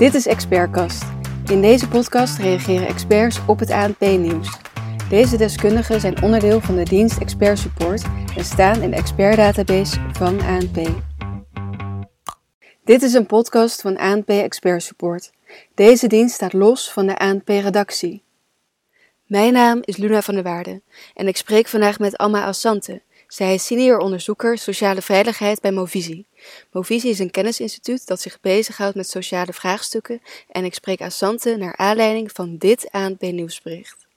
Dit is Expertcast. In deze podcast reageren experts op het ANP-nieuws. Deze deskundigen zijn onderdeel van de dienst Expert Support en staan in de expertdatabase van ANP. Dit is een podcast van ANP Expert Support. Deze dienst staat los van de ANP-redactie. Mijn naam is Luna van der Waarde en ik spreek vandaag met Alma Assante. Zij is senior onderzoeker sociale veiligheid bij Movisie. Movisie is een kennisinstituut dat zich bezighoudt met sociale vraagstukken en ik spreek Assante naar aanleiding van dit ANP-nieuwsbericht.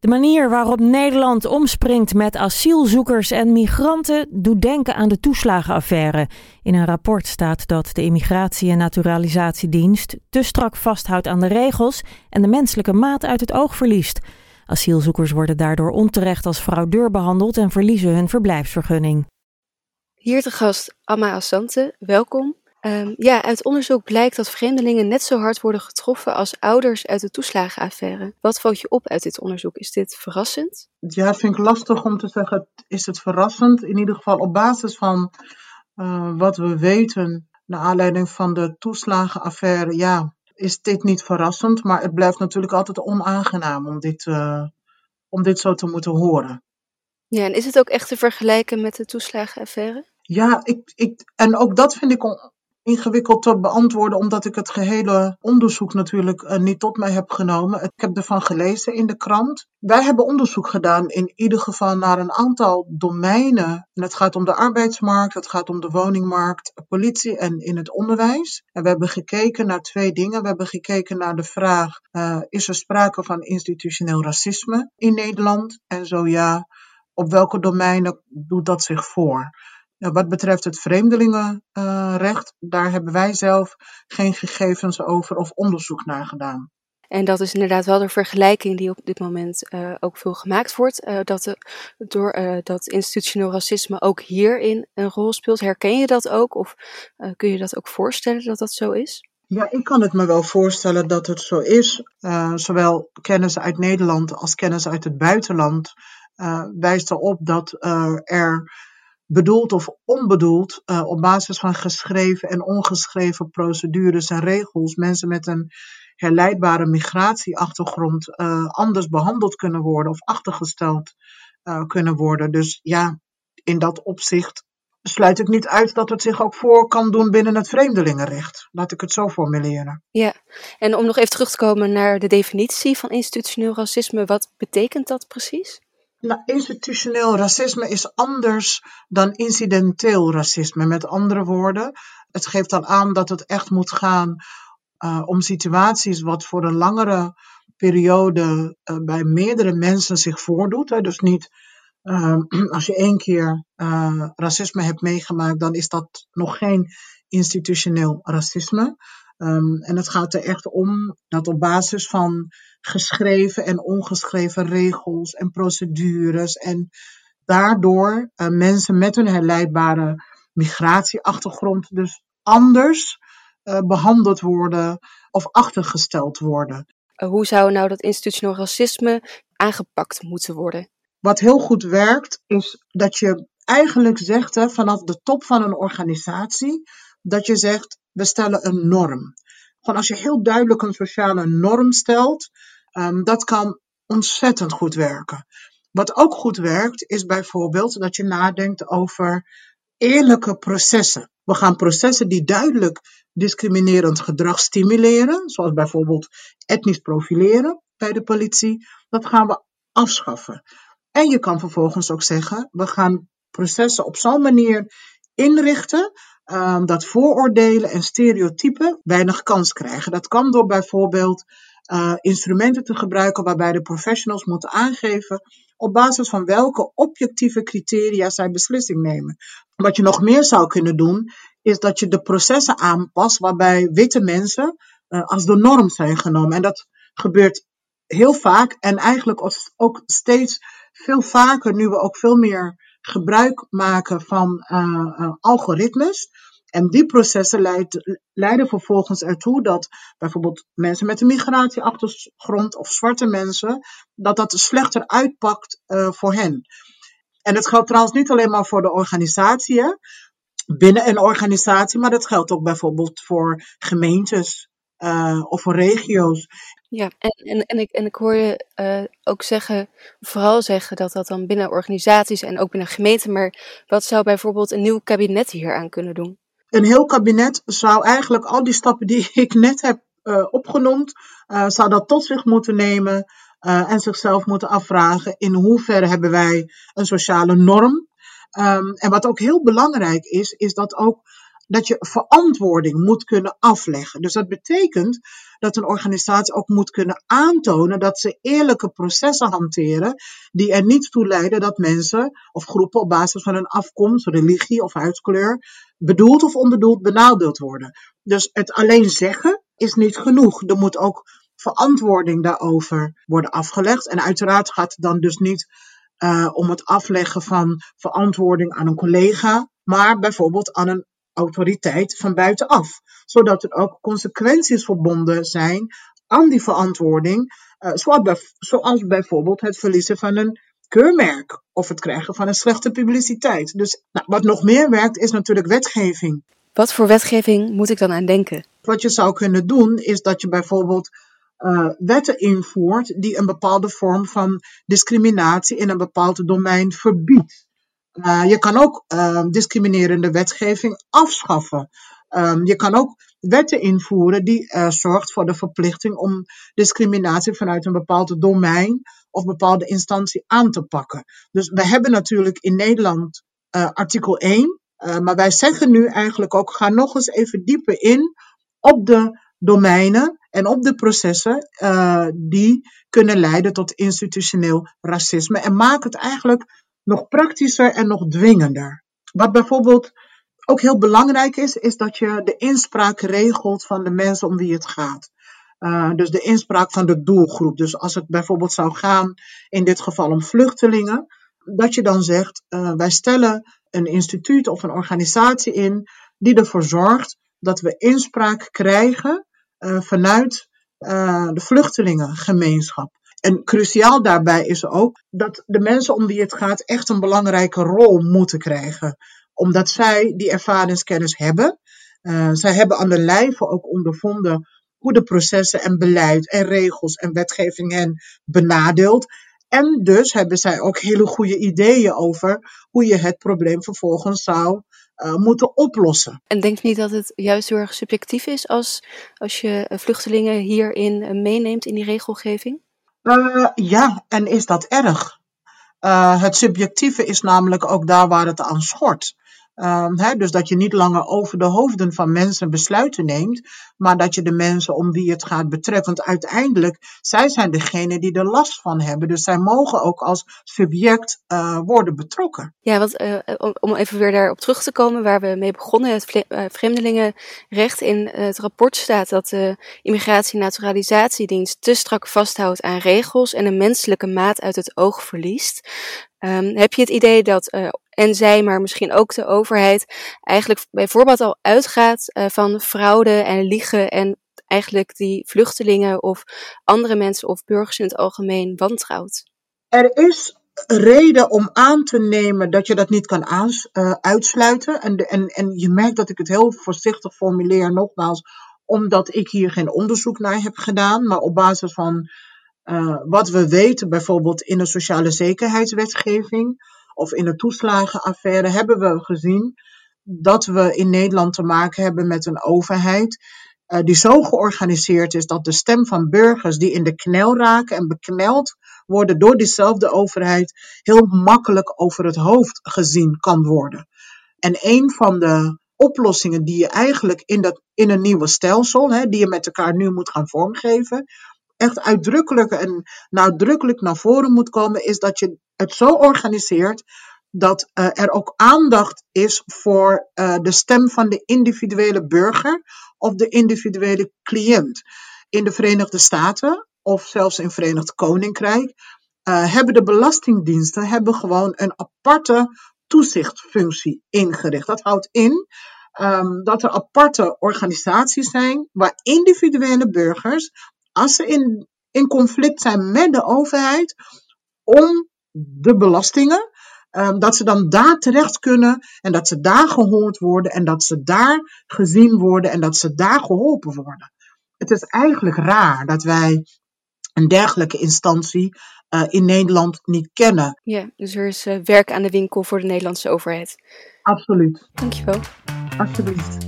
De manier waarop Nederland omspringt met asielzoekers en migranten doet denken aan de toeslagenaffaire. In een rapport staat dat de Immigratie- en Naturalisatiedienst te strak vasthoudt aan de regels en de menselijke maat uit het oog verliest. Asielzoekers worden daardoor onterecht als fraudeur behandeld en verliezen hun verblijfsvergunning. Hier te gast Amma Assante, welkom. Um, ja, uit onderzoek blijkt dat vreemdelingen net zo hard worden getroffen als ouders uit de toeslagenaffaire. Wat valt je op uit dit onderzoek? Is dit verrassend? Ja, dat vind ik lastig om te zeggen. Is het verrassend? In ieder geval op basis van uh, wat we weten, naar aanleiding van de toeslagenaffaire, ja, is dit niet verrassend. Maar het blijft natuurlijk altijd onaangenaam om dit, uh, om dit zo te moeten horen. Ja, en is het ook echt te vergelijken met de toeslagenaffaire? Ja, ik, ik, en ook dat vind ik on, ingewikkeld te beantwoorden, omdat ik het gehele onderzoek natuurlijk uh, niet tot mij heb genomen. Ik heb ervan gelezen in de krant. Wij hebben onderzoek gedaan in ieder geval naar een aantal domeinen. En het gaat om de arbeidsmarkt, het gaat om de woningmarkt, politie en in het onderwijs. En we hebben gekeken naar twee dingen. We hebben gekeken naar de vraag, uh, is er sprake van institutioneel racisme in Nederland? En zo ja, op welke domeinen doet dat zich voor? Wat betreft het vreemdelingenrecht, daar hebben wij zelf geen gegevens over of onderzoek naar gedaan. En dat is inderdaad wel de vergelijking die op dit moment uh, ook veel gemaakt wordt. Uh, dat, de, door, uh, dat institutioneel racisme ook hierin een rol speelt. Herken je dat ook? Of kun je dat ook voorstellen dat dat zo is? Ja, ik kan het me wel voorstellen dat het zo is. zowel kennis uit Nederland als kennis uit het buitenland wijst erop dat er bedoeld of onbedoeld, uh, op basis van geschreven en ongeschreven procedures en regels, mensen met een herleidbare migratieachtergrond uh, anders behandeld kunnen worden of achtergesteld uh, kunnen worden. Dus ja, in dat opzicht sluit ik niet uit dat het zich ook voor kan doen binnen het vreemdelingenrecht. Laat ik het zo formuleren. Ja, en om nog even terug te komen naar de definitie van institutioneel racisme, wat betekent dat precies? Nou, institutioneel racisme is anders dan incidenteel racisme. Met andere woorden, het geeft dan aan dat het echt moet gaan uh, om situaties wat voor een langere periode uh, bij meerdere mensen zich voordoet. Hè. Dus niet uh, als je één keer racisme hebt meegemaakt, dan is dat nog geen institutioneel racisme. Um, en het gaat er echt om dat op basis van geschreven en ongeschreven regels en procedures en daardoor uh, mensen met een herleidbare migratieachtergrond dus anders uh, behandeld worden of achtergesteld worden. Uh, hoe zou nou dat institutioneel racisme aangepakt moeten worden? Wat heel goed werkt is dat je eigenlijk zegt hè, vanaf de top van een organisatie dat je zegt we stellen een norm. Als je heel duidelijk een sociale norm stelt, um, dat kan ontzettend goed werken. Wat ook goed werkt, is bijvoorbeeld dat je nadenkt over eerlijke processen. We gaan processen die duidelijk discriminerend gedrag stimuleren, zoals bijvoorbeeld etnisch profileren bij de politie, dat gaan we afschaffen. En je kan vervolgens ook zeggen, we gaan processen op zo'n manier inrichten um, dat vooroordelen en stereotypen weinig kans krijgen. Dat kan door bijvoorbeeld uh, instrumenten te gebruiken waarbij de professionals moeten aangeven op basis van welke objectieve criteria zij beslissing nemen. Wat je nog meer zou kunnen doen, is dat je de processen aanpast waarbij witte mensen uh, als de norm zijn genomen. En dat gebeurt heel vaak en eigenlijk ook steeds veel vaker, nu we ook veel meer gebruik maken van uh, uh, algoritmes. En die processen leid, leiden vervolgens ertoe dat bijvoorbeeld mensen met een migratieachtergrond of zwarte mensen, dat dat slechter uitpakt uh, voor hen. En het geldt trouwens niet alleen maar voor de organisatie, binnen een organisatie, maar dat geldt ook bijvoorbeeld voor gemeentes uh, of voor regio's. Ja, en, en, en, ik, en ik hoor je uh, ook zeggen, vooral zeggen dat dat dan binnen organisaties en ook binnen gemeenten, maar wat zou bijvoorbeeld een nieuw kabinet hier aan kunnen doen? Een heel kabinet zou eigenlijk al die stappen die ik net heb uh, opgenoemd, zou dat tot zich moeten nemen en zichzelf moeten afvragen in hoeverre hebben wij een sociale norm. Um, en wat ook heel belangrijk is, is dat ook dat je verantwoording moet kunnen afleggen. Dus dat betekent dat een organisatie ook moet kunnen aantonen dat ze eerlijke processen hanteren die er niet toe leiden dat mensen of groepen op basis van hun afkomst, religie of huidskleur bedoeld of onbedoeld benadeeld worden. Dus het alleen zeggen is niet genoeg. Er moet ook verantwoording daarover worden afgelegd. En uiteraard gaat het dan dus niet uh, om het afleggen van verantwoording aan een collega, maar bijvoorbeeld aan een autoriteit van buitenaf. Zodat er ook consequenties verbonden zijn aan die verantwoording, uh, zoals bijvoorbeeld het verliezen van een keurmerk of het krijgen van een slechte publiciteit. Dus nou, wat nog meer werkt is natuurlijk wetgeving. Wat voor wetgeving moet ik dan aan denken? Wat je zou kunnen doen is dat je bijvoorbeeld uh, wetten invoert die een bepaalde vorm van discriminatie in een bepaald domein verbiedt. Uh, je kan ook uh, discriminerende wetgeving afschaffen. Um, je kan ook wetten invoeren die uh, zorgt voor de verplichting om discriminatie vanuit een bepaald domein of bepaalde instantie aan te pakken. Dus we hebben natuurlijk in Nederland artikel 1, maar wij zeggen nu eigenlijk ook, ga nog eens even dieper in op de domeinen en op de processen die kunnen leiden tot institutioneel racisme. En maak het eigenlijk nog praktischer en nog dwingender. Wat bijvoorbeeld ook heel belangrijk is, is dat je de inspraak regelt van de mensen om wie het gaat. Uh, dus de inspraak van de doelgroep. Dus als het bijvoorbeeld zou gaan, in dit geval om vluchtelingen, dat je dan zegt, uh, wij stellen een instituut of een organisatie in die ervoor zorgt dat we inspraak krijgen uh, vanuit de vluchtelingengemeenschap. En cruciaal daarbij is ook dat de mensen om wie het gaat echt een belangrijke rol moeten krijgen. Omdat zij die ervaringskennis hebben. Uh, zij hebben aan de lijve ook ondervonden hoe de processen en beleid en regels en wetgeving hen benadeelt. En dus hebben zij ook hele goede ideeën over hoe je het probleem vervolgens zou uh, moeten oplossen. En denk je niet dat het juist heel erg subjectief is als, als je eh, vluchtelingen hierin uh, meeneemt in die regelgeving? Uh, ja, en is dat erg? het subjectieve is namelijk ook daar waar het aan schort. Um, dus dat je niet langer over de hoofden van mensen besluiten neemt, maar dat je de mensen om wie het gaat betreft. Want uiteindelijk, zij zijn degene die er last van hebben. Dus zij mogen ook als subject uh, worden betrokken. Ja, want uh, om even weer daarop terug te komen waar we mee begonnen, het vreemdelingenrecht. In het rapport staat dat de Immigratie- en Naturalisatiedienst te strak vasthoudt aan regels en een menselijke maat uit het oog verliest. Um, heb je het idee dat en zij, maar misschien ook de overheid, eigenlijk bijvoorbeeld al uitgaat uh, van fraude en liegen en eigenlijk die vluchtelingen of andere mensen of burgers in het algemeen wantrouwt? Er is reden om aan te nemen dat je dat niet kan uh, uitsluiten. En, en, en je merkt dat ik het heel voorzichtig formuleer, nogmaals, omdat ik hier geen onderzoek naar heb gedaan, maar op basis van uh, wat we weten, bijvoorbeeld in de sociale zekerheidswetgeving of in de toeslagenaffaire, hebben we gezien dat we in Nederland te maken hebben met een overheid uh, die zo georganiseerd is dat de stem van burgers die in de knel raken en bekneld worden door diezelfde overheid heel makkelijk over het hoofd gezien kan worden. En een van de oplossingen die je eigenlijk in, dat, in een nieuwe stelsel, hè, die je met elkaar nu moet gaan vormgeven, echt uitdrukkelijk en nadrukkelijk naar voren moet komen, is dat je het zo organiseert dat uh, er ook aandacht is voor uh, de stem van de individuele burger of de individuele cliënt. In de Verenigde Staten of zelfs in het Verenigd Koninkrijk uh, hebben de belastingdiensten hebben gewoon een aparte toezichtfunctie ingericht. Dat houdt in um, dat er aparte organisaties zijn waar individuele burgers als ze in, in conflict zijn met de overheid om de belastingen Ehm, dat ze dan daar terecht kunnen en dat ze daar gehoord worden en dat ze daar gezien worden en dat ze daar geholpen worden. Het is eigenlijk raar dat wij een dergelijke instantie uh, in Nederland niet kennen. Ja, dus er is uh, werk aan de winkel voor de Nederlandse overheid. Absoluut. Dankjewel. Alsjeblieft.